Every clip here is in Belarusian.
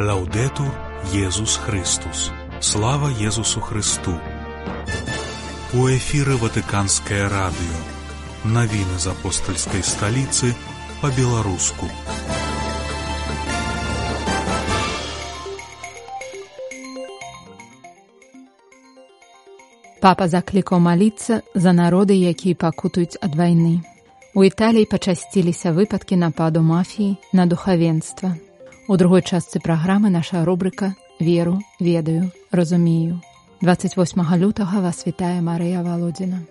Лаўдетур Езус Христус. Слава Езусу Христу. У эфіры Ватыканскае радыё. Навіны з апостальскай сталіцы па-беларуску. Папа заклікаў маліцца за народы, якія пакутаюць ад вайны. У Італіі пачасціліся выпадкі нападу мафіі на духавенства. У другой частцы праграмы наша рубрыка веру ведаю разумею 28 лютага вас вітае Марыя володзіна.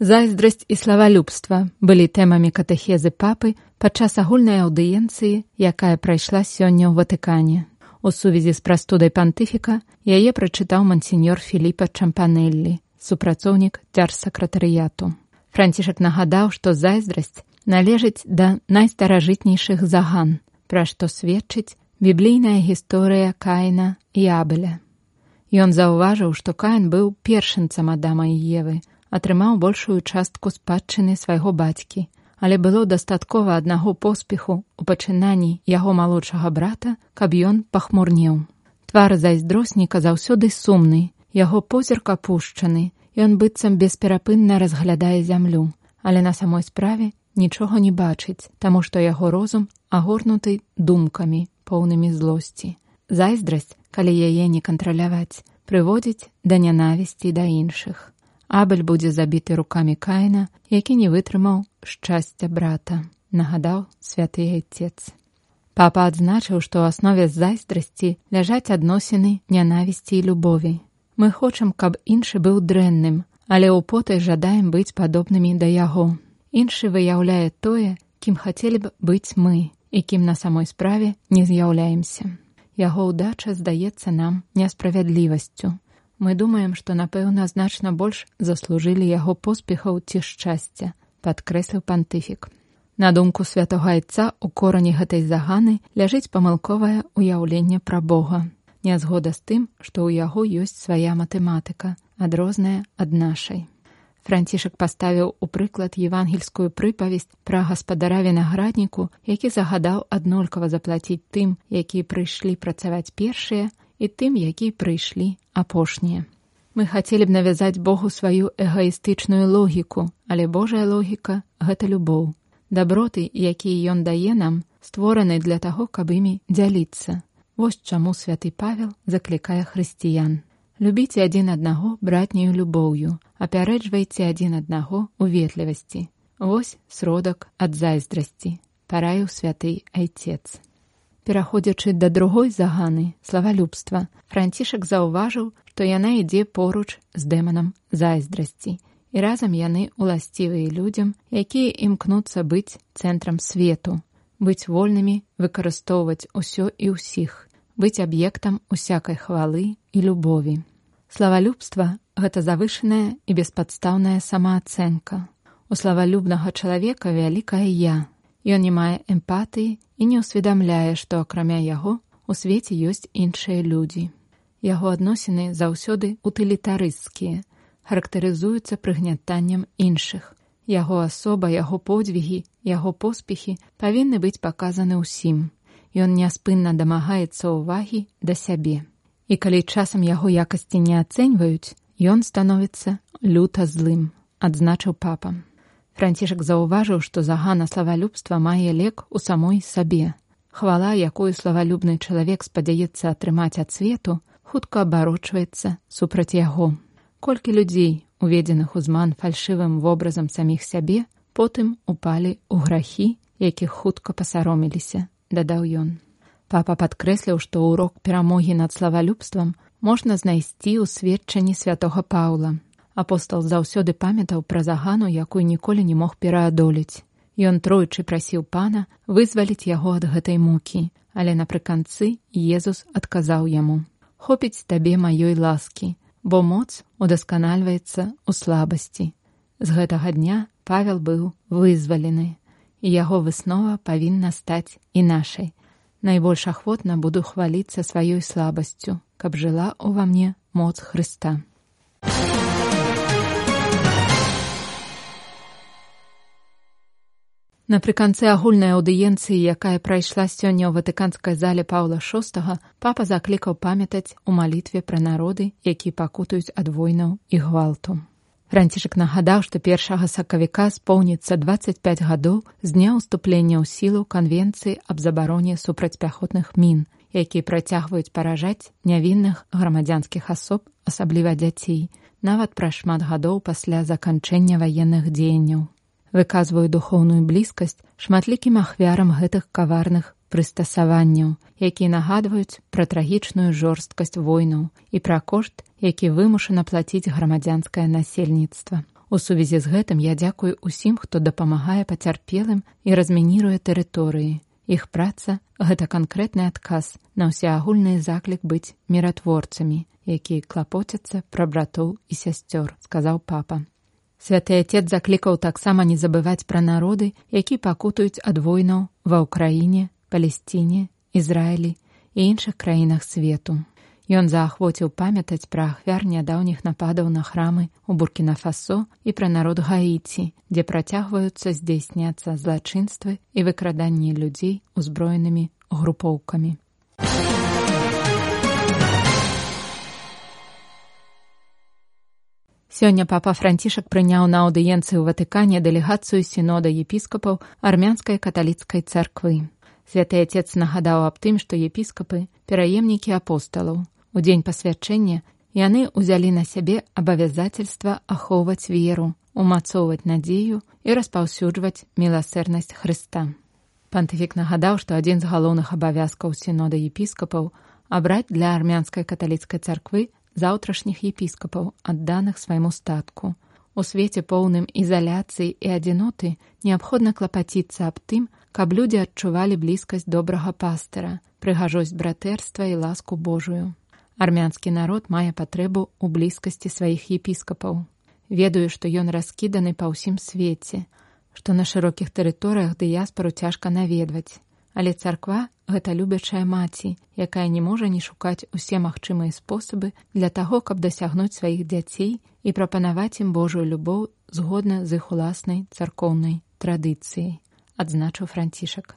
Зайздрасць і славалюбства былі тэмамі катэхезы папы падчас агульнай аўдыенцыі якая прайшла сёння ў ватыкане. У сувязі з прастудай пантыфіка яе прачытаў мансеньор філіпа чампанеллі супрацоўнік дзярсакратарыяту Францішак нагадаў, што зайздрасць належыць да найстаражытнейшых заган, пра што сведчыць біблійная гісторыя Каіна і Абеля. Ён заўважыў, што Каін быў першынцам Адама і Евы, атрымаў большую частку спадчыны свайго бацькі, але было дастаткова аднаго поспеху у пачынанні яго малодшага брата, каб ён пахмурнеў. Твар зайздросніка заўсёды сумны, яго позірк апушчаны, Ён быццам бесперапынна разглядае зямлю, але на самой справе нічога не бачыць, таму што яго розум агорнуты думкамі, поўнымі злосці. Зайздрасць, калі яе не кантраляваць, прыводзіць да нянавісці да іншых. Абель будзе забіты рукамі каіна, які не вытрымаў шчасця брата, нагадаў святы айцец. Папа адзначыў, што ў аснове зайздрасці ляжаць адносіны нянавісці і любові, Мы хочам, каб іншы быў дрэнным, але ў потай жадаем быць падобнымі да яго. Іншы выяўляе тое, кім хацелі б быць мы і кім на самой справе не з'яўляемся. Яго ўдача здаецца нам несправядлівасцю. Мы думаем, што напэўна значна больш заслужылі яго поспехаў ці шчасця, падкрэсліў пантыфік. На думку святого айца у корані гэтай заганы ляжыць памылковае ўяўленне пра Бога нязгода з тым, што ў яго ёсць свая матэматыка, адрозная ад нашай. Францішак паставіў у прыклад евангельскую прыпавесць пра гаспадара вінаградніку, які загадаў аднолькава заплаціць тым, якія прыйшлі працаваць першыя і тым, якія прыйшлі апошнія. Мы хацелі б навязаць Богу сваю эгаістычную логіку, але Божая логіка гэта любоў. Даброты, якія ён дае нам, створаны для таго, каб імі дзяліцца. Вось чаму святы Павел заклікае хрысціян. Любіце адзін аднаго братнюю любоўю, апярэджвайце адзін аднаго ў ветлівасці. Вось сродак ад зайздрасці, параіў святы айцец. Пераходзячы да другой заганы славалюбства, францішак заўважыў, што яна ідзе поруч з дэманам зайздрасці. І разам яны уласцівыя людзям, якія імкнуцца быць цэнтрам свету, быць вольнымі выкарыстоўваць усё і ўсіх, быць аб'ектам усякай хвалы і любові. Славалюбства гэта завышаная і беспадстаўная самаацэнка. У славалюбнага чалавека вялікае я. Ён не мае эмпатыі і не ўсведамляе, што акрамя яго у свеце ёсць іншыя людзі. Яго адносіны заўсёды утылітарысцкія, характарызуюцца прыгнятаннем іншых, Яго асоба, яго подзвігі, яго поспехі павінны быць паказаны ўсім. Ён няспынна дамагаецца ўвагі да сябе. І калі часам яго якасці не ацэньваюць, ён становіцца люта злым, адзначыў папа. Францішак заўважыў, што загана славалюбства мае лек у самой сабе. Хвала, якую славалюбны чалавек спадзяецца атрымаць ад свету, хутка абарочваецца супраць яго. Колькі людзей уведзеных у зман фальшывым вобразам саміх сябе, потым упалі ў грахі, якіх хутка пасароміліся, дадаў ён. Папа падкрэсліў, што ўрок перамогі над славалюбствам можна знайсці ў сведчанні святого Паўла. Апостол заўсёды памятаў пра загану, якую ніколі не мог пераадолець. Ён тройчы прасіў пана вызваліць яго ад гэтай мукі, але напрыканцы Езус адказаў яму: « Хопіць табе маёй ласкі, бо моц удасканальваецца ў слабасці. З гэтага дня Павел быў вызвалены, і яго выснова павінна стаць і нашай. Найбольш ахвотна буду хваліцца сваёй слабасцю, каб жыла ўва мне моц Хрыста. Напрыканцы агульнай аўдыенцыі, якая прайшла сёння ў ватыканскай зале Паўла VI, папа заклікаў памятаць у малітве пра народы, якія пакутаюць ад войнаў і гвалту. Францішак нагадаў, што першага сакавіка споўніцца 25 гадоў з дня ўступлення ў сілу канвенцыі аб забароне супрацьпяхотных мін, якія працягваюць паражаць нявінных грамадзянскіх асоб, асабліва дзяцей, нават пра шмат гадоў пасля заканчэння ваенных дзеянняў. Выказваю духоўную блізкасць шматлікім ахвярам гэтых каварных прыстасаванняў, якія нагадваюць пра трагічную жорсткасць войнаў і пра кошт, які вымушана плаціць грамадзянскае насельніцтва. У сувязі з гэтым я дзякую усім, хто дапамагае пацярпелым і размініруе тэрыторыі. Іх праца гэта канкрэтны адказ на ўсеагульны заклік быць міратворцамі, якія клапоцяцца пра братоў і сясцёр, сказаў папа. Святы отец заклікаў таксама не забываць пра народы, які пакутаюць ад войнаў ва ўкраіне, палесціне, Ізраілі і іншых краінах свету. Ён заахвоціў памятаць пра ахвяр нядаўніх нападаў на храмы у буркінафасо і пра народ гаіці, дзе працягваюцца здзейсняцца злачынствы і выкраданні людзей узброенымі групоўкамі. Сёння папа францішак прыняў на аўдыенцыі ў ватыкане дэлегацыю сінода епіскапаў армянскай каталіцкай царквы. Святы отец нагадаў аб тым, што епіскапы пераемнікі апосталаў. У дзень пасвячэння яны ўзялі на сябе абавязательства ахоўваць веру, умацоўваць надзею і распаўсюджваць міласэрнасць Хрыста. Пантыфік нагадаў, што адзін з галоўных абавязкаў сінода епіскапаў абраць для армянскай каталіцкай царквы заўтрашніх епіскапаў, адданых свайму статку. У свеце поўным ізаляцыі і адзіноты неабходна клапаціцца аб тым, каб людзі адчувалі блізкасць добрага пастыра, прыгажосць братэрства і ласку Божую. Армянскі народ мае патрэбу ў блізкасці сваіх епіскапаў. Ведаю, што ён раскіданы па ўсім свеце, што на шырокіх тэрыторыях дыяспору цяжка наведваць, але царква гэта любячая маці, якая не можа не шукаць усе магчымыя спосабы для таго, каб дасягнуць сваіх дзяцей і прапанаваць ім Божую любоў згодна з іх уласнай царкоўнай традыцыяй, адзначыў францішак.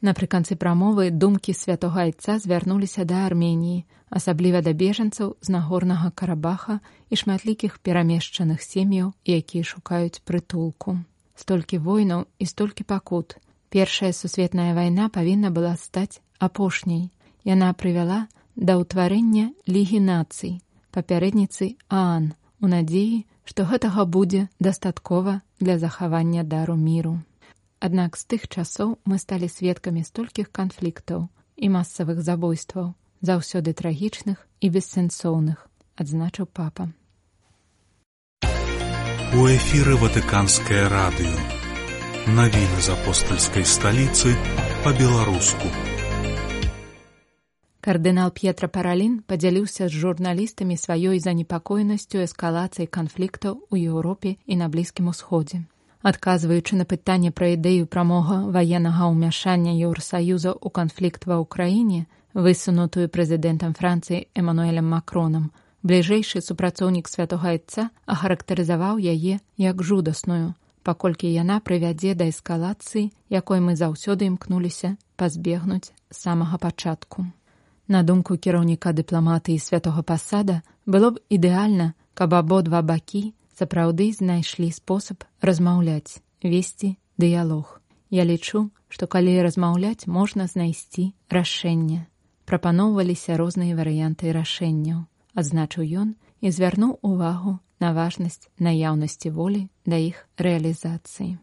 Напрыканцы прамовы думкі святого айца звярнуліся да Арменіі, асабліва да бежанцаў з нагорнага карабаха і шматлікіх перамешчаных сем'яў, якія шукаюць прытулку. Столькі войнаў і столькі пакут, Першая сусветная вайна павінна была стаць апошняй. Яна прывяла да ўтварэння лігі нацый, папярэдніцы Аан, у надзеі, што гэтага будзе дастаткова для захавання дару міру. Аднак з тых часоў мы сталі сведкамі столькіх канфліктаў і масавых забойстваў, заўсёды трагічных і бессэнсоўных, адзначыў папа. У эфіры ватыканскае радыё Навіны з апостальскай сталіцы па-беларуску. Кардынал П'етра Паралін падзяліўся з журналістамі сваёй занепакоенасцю эскалацыі канфліктаў у Еўропе і на блізкім усходзе. Адказваючы на пытанне пра ідэю прамога ваеннага ўмяшання Еўросаюза ў канфлікт ва ўкраіне, высунутую прэзідэнтам Францыі Эмануэлем Макронам, бліжэйшы супрацоўнік святога айца ахарактарызаваў яе як жудасную, паколькі яна прывядзе да эскалацыі, якой мы заўсёды імкнуліся пазбегнуць самага пачатку. На думку кіраўніка дыпламатыі святого пасада было б ідэальна, каб абодва бакі сапраўды знайшлі спосаб размаўляць, весці дыялог. Я лічу, што калі размаўляць можна знайсці рашэнне. Прапаноўваліся розныя варыянты рашэнняў, адзначыў ён і звярнуў увагу на важнасць наяўнасці волі да іх рэалізацыі.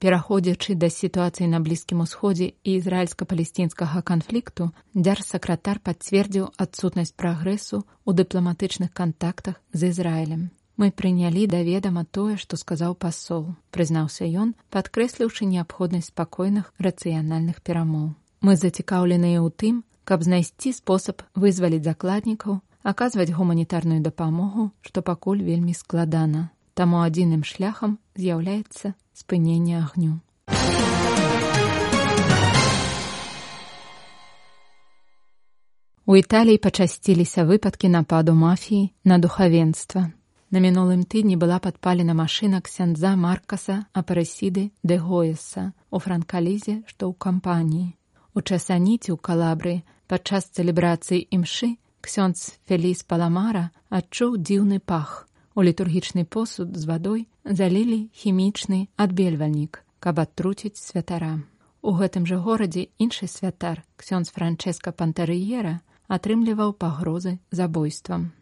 Пераходзячы да сітуацыі на блізкім усходзе і ізраільска-палесцінскага канфлікту, дзярсакратар пацвердзіў адсутнасць прагрэсу ў дыпламатычных кантактах з Ізраілем. Мы прынялі да ведама тое, што сказаў пасол, прызнаўся ён, падкрэсліўшы неабходнасць спакойных рацыянальных перамоў. Мы зацікаўленыя ў тым, каб знайсці спосаб вызваліць закладнікаў, аказваць гуманітарную дапамогу, што пакуль вельмі складана. Таму адзіным шляхам з'яўляецца спыненне агню. У Італіі пачасціліся выпадкі нападу мафіі на духавенства. На мінулым тыдні была падпалена машына ксяндза Маркаса Апаресіды де Гоеса у франкалізе, што ў кампаніі. У часаніці ў калабры падчас цэлебрацыі імшы ксёндз Феліс Паламара адчуў дзіўны пах. У літургічны посуд з вадой залілі хімічны адбельвальнік, каб адтруціць святара. У гэтым жа горадзе іншы святар, ксёндз Франческа Пантарыера, атрымліваў пагрозы забойствам.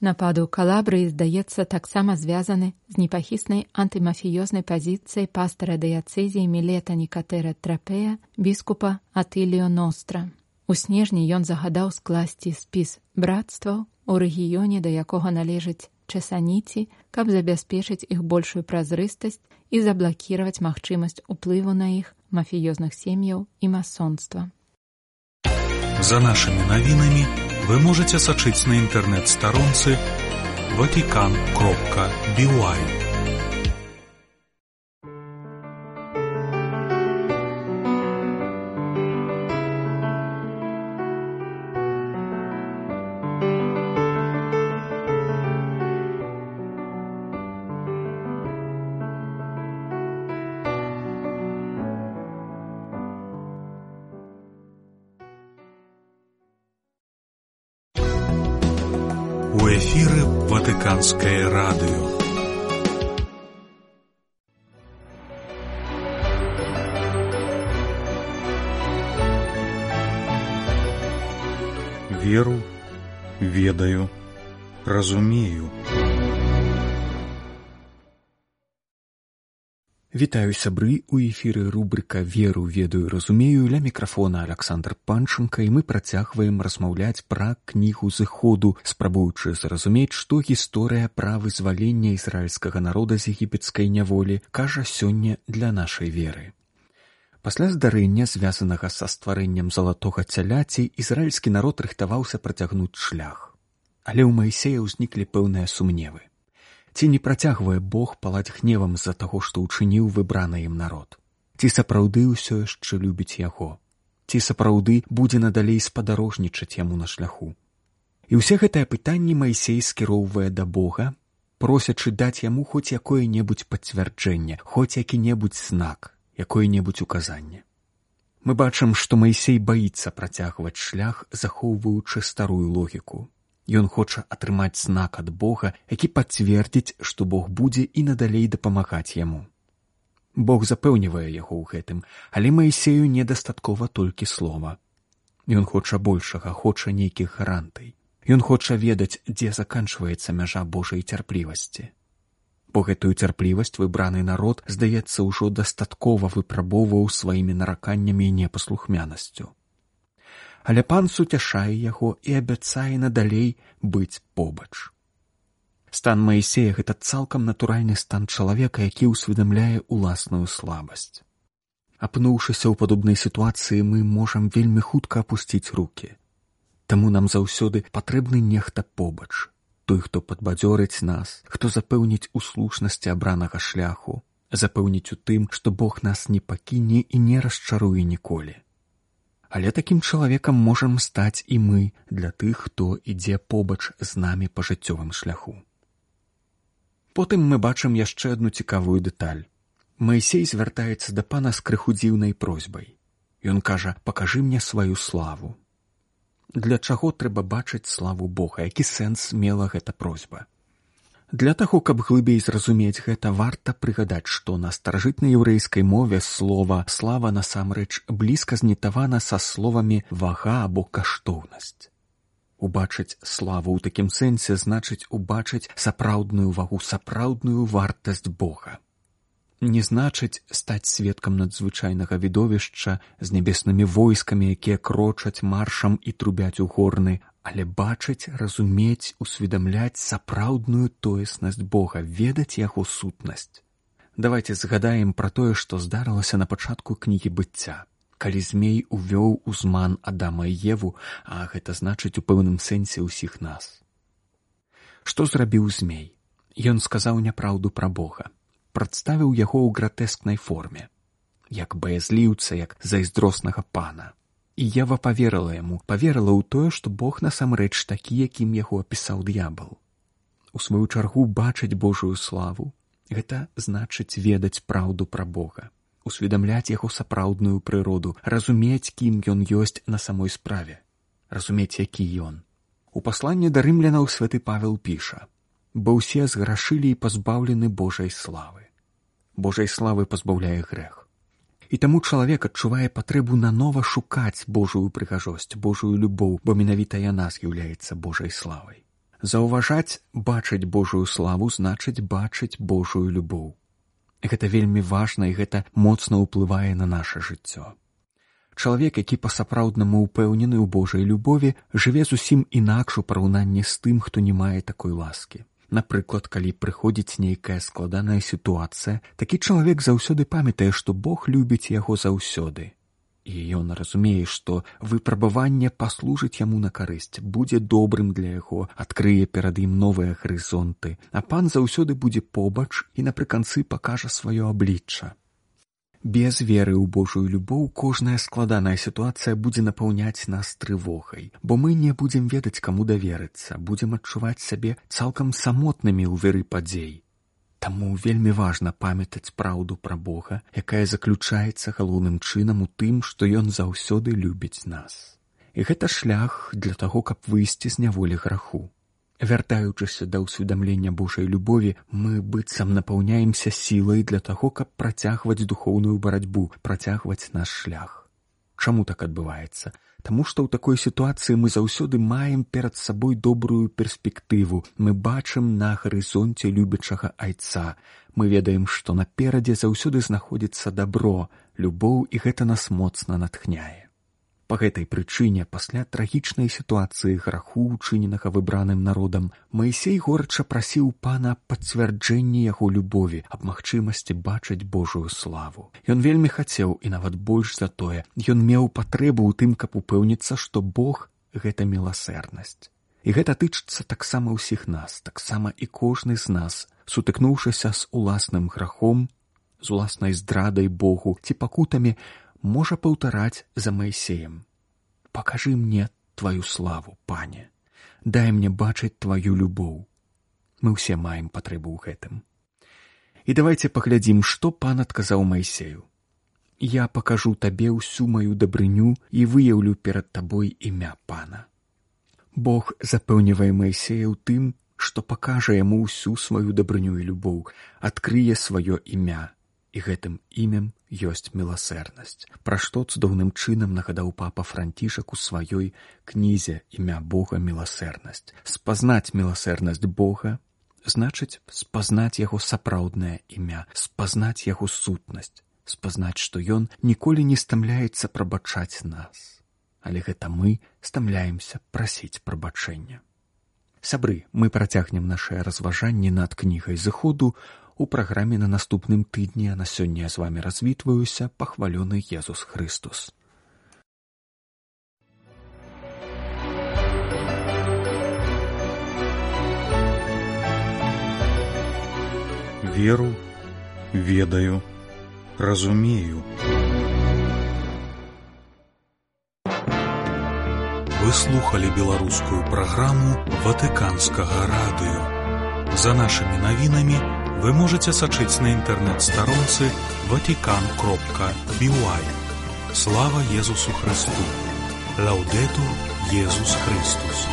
Напады ў калабрыі, здаецца, таксама звязаны з непахіснай антымафіёзнай пазіцыяй пастара дыяцэзіі мілета Некатэра Трапея біскупа Атыліо Ностра. У снежні ён загадаў скласці спіс брацтваў у рэгіёне, да якога належыць часаніці, каб забяспечыць іх большую празрыстасць і заблакіраваць магчымасць уплыву на іх мафіёзных сем'яў і масонства. За нашымі навінамі вы можете сачыць на інтэрнэт-старонцы ватикан кропка бівай. У эфіры ватыканскае радыё. Веру, ведаю, разумею. Вітаю сябры. У эфіры рубрыка веру ведаю разумею ля мікрафона Александр панчынка і мы працягваем размаўляць пра кнігу зыходу спрабуючы зразумець што гісторыя пра вызвалення ізраільскага народа з егіпецкай няволі кажа сёння для нашай веры. Пасля здарэння звязанага са стварэннем залатога цяляці ізраільскі народ рыхтаваўся працягнуць шлях. Але ў майсея ўзніклі пэўныя сумневы ці не працягвае Бог палаць гневам з-за таго, што ўчыніў выбраны ім народ. Ці сапраўды ўсё яшчэ любіць яго, ці сапраўды будзе надалей спадарожнічаць яму на шляху. І ўсе гэтыя пытанні майсей скіроўвае да Бога, просячы даць яму хоць якое-небудзь пацвярджэнне, хоць які-небудзь знак, якое-небудзь указанне. Мы бачым, што майсей баіцца працягваць шлях, захоўваючы старую логіку, Ён хоча атрымаць знак ад Бога, які пацвердзіць, што Бог будзе і надалей дапамагаць яму. Бог запэўнівае яго ў гэтым, але Маісею недастаткова толькі слова. Ён хоча большага, хоча нейкіх гарантый. Ён хоча ведаць, дзе заканчваецца мяжа Божай цярплівасці. Бо гэтую цярплівасць выбраны народ, здаецца, ужо дастаткова выпрабоўваў сваімі нараканнямі і непаслухмянасцю але пан суцяшае яго і абяцае надалей быць побач. Стан Маісея гэта цалкам натуральны стан чалавека, які ўсведамляе уласную слабасць. Апнуўшыся ў падобнай сітуацыі мы можам вельмі хутка апусціць руки. Таму нам заўсёды патрэбны нехта побач, той, хто падбадзёрыць нас, хто запэўніць у слушнасці абранага шляху, запэўніць у тым, што Бог нас не пакіне і не расчаруе ніколі але такім чалавекам можам стаць і мы для тых, хто ідзе побач з намі па жыццёвым шляху. Потым мы бачым яшчэ адну цікавую дэталь. Маісей звяртаецца да пана з крыху дзіўнай просьбай. Ён кажа: пакажы мне сваю славу. Для чаго трэба бачыць славу Бога, які сэнс мела гэта просьба. Для таго, каб глыбей зразумець гэта варта прыгадаць, што на старажытнай яўрэйскай мове слова слава насамрэч блізка знітавана са словамі вага або каштоўнасць. Убачыць славу ў такім сэнсе значыць убачыць сапраўдную вагу сапраўдную вартасць Бога. Не значыць стаць сведкам надзвычайнага відовішча з нябеснымі войскамі, якія крочаць маршам і трубяць у горны, але бачыць, разумець, усведамляць сапраўдную тоеснасць Бога, ведаць яго сутнасць. Давайте згадаем пра тое, што здарылася на пачатку кнігі быцця. Калі змей увёў узман Адама і Еву, а гэта значыць у пэўным сэнсе ўсіх нас. Што зрабіў змей? Ён сказаў няпраўду пра Бога, прадставіў яго ў гратэскнай форме, як баязліўца, як зайздроснага пана. І Ева паверыла яму, паверыла ў тое, што Бог насамрэч такі, якім яго апісаў д'ябал. у сваю чаргу бачыць Божую славу. Гэта значыць ведаць праўду пра Бога усведамляць яго сапраўдную прыроду разумець кім ён ёсць на самой справе разумець які ён. У пасланні да рымлянаў святы павел піша бо ўсе зграшылі і пазбаўлены Божай славы. Божай славы пазбаўляе грэх І таму чалавек адчувае патрэбу нанова шукаць Божую прыгажосць, Божую любоў, бо менавіта яна з'яўляецца Божай славай. Заўважаць бачыць Божую славу значыць бачыць Божую любоў. Гэта вельмі важна і гэта моцна ўплывае на наше жыццё. Чалавек, які па-сапраўднаму ўпэўнены ў Божай любові, жыве зусім інакш у параўнанні з тым, хто не мае такой ласкі. Напрыклад, калі прыходзіць нейкая складаная сітуацыя, такі чалавек заўсёды памятае, што Бог любіць яго заўсёды. І ён разумее, што выпрабаванне паслужыць яму на карысць, будзе добрым для яго, адкрые перад ім новыя гарызонты, а пан заўсёды будзе побач і напрыканцы пакажа сваё аблічча. Без веры ў Божую любоў кожная складаная сітуацыя будзе напаўняць нас трывогай, бо мы не будзем ведаць, каму даверыцца, будзем адчуваць сябе цалкам самотнымі ў веры падзей. Таму вельмі важна памятаць праўду пра Бога, якая заключаецца галоўным чынам у тым, што ён заўсёды любіць нас. І гэта шлях для таго, каб выйсці з няволі граху. Вяртаючыся да ўсведамлення Божай любові, мы быццам напаўняемся сілай для таго, каб працягваць духоўную барацьбу, працягваць наш шлях. Чаму так адбываецца? Таму што ў такой сітуацыі мы заўсёды маем перад сабой добрую перспектыву. Мы бачым на гарызонце любячага айца. Мы ведаем, што наперадзе заўсёды знаходзіцца дабро, любоў і гэта нас моцна натхняе. Па гэтай прычыне пасля трагічнай сітуацыі граху учыненага выбраным народам Маісей горача прасіў пана пацвярджэнні яго любові аб магчымасці бачыць Божую славу. Ён вельмі хацеў і нават больш за тое ён меў патрэбу ў тым, каб упэўніцца, што Бог гэта міласэрнасць. І гэта тычыцца таксама ўсіх нас, таксама і кожны з нас, сутыкнуўшыся з уласным грахом, з уласнай здрадай Богу ці пакутамі, можа паўтараць за Майсеем. Пакажы мне твою славу, пане, дай мне бачыць тваю любоў. Мы ўсе маем патрэбу ў гэтым. І давайте паглядзім, што пан адказаў Майсею. Я пакажу табе ўсю маю дабрыню і выяўлю перад табой імя пана. Бог запэўнівае Майсея ў тым, што пакажа яму ўсю сваю дабрыню і любоў, адкрые сваё імя, і гэтым імем ёсць міласэрнасць, пра што цудоўным чынам нагадаў папа францішак у сваёй кнізе імя Бога міласэрнасць. Спазнаць міласэрнасць Бога значыць спазнаць яго сапраўднае імя, спазнаць яго сутнасць, спазнаць, што ён ніколі не стамляецца прабачаць нас. Але гэта мы стамляемся прасіць прабачэння. Сябры, мы працягнем нашае разважанне над кнігай зыходу у праграме на наступным тыдні на сёння з вами развітваюся пахвалёны Езус Христус. Веру, ведаю, разумею. Вы слухали беларускую праграму ватыканскага радыё. За нашымі навінамі вы можете сачыць на інтэрнэт-старонцы ватикан кропка бівай слава Езусу Христу Лаўдету Езус Христус.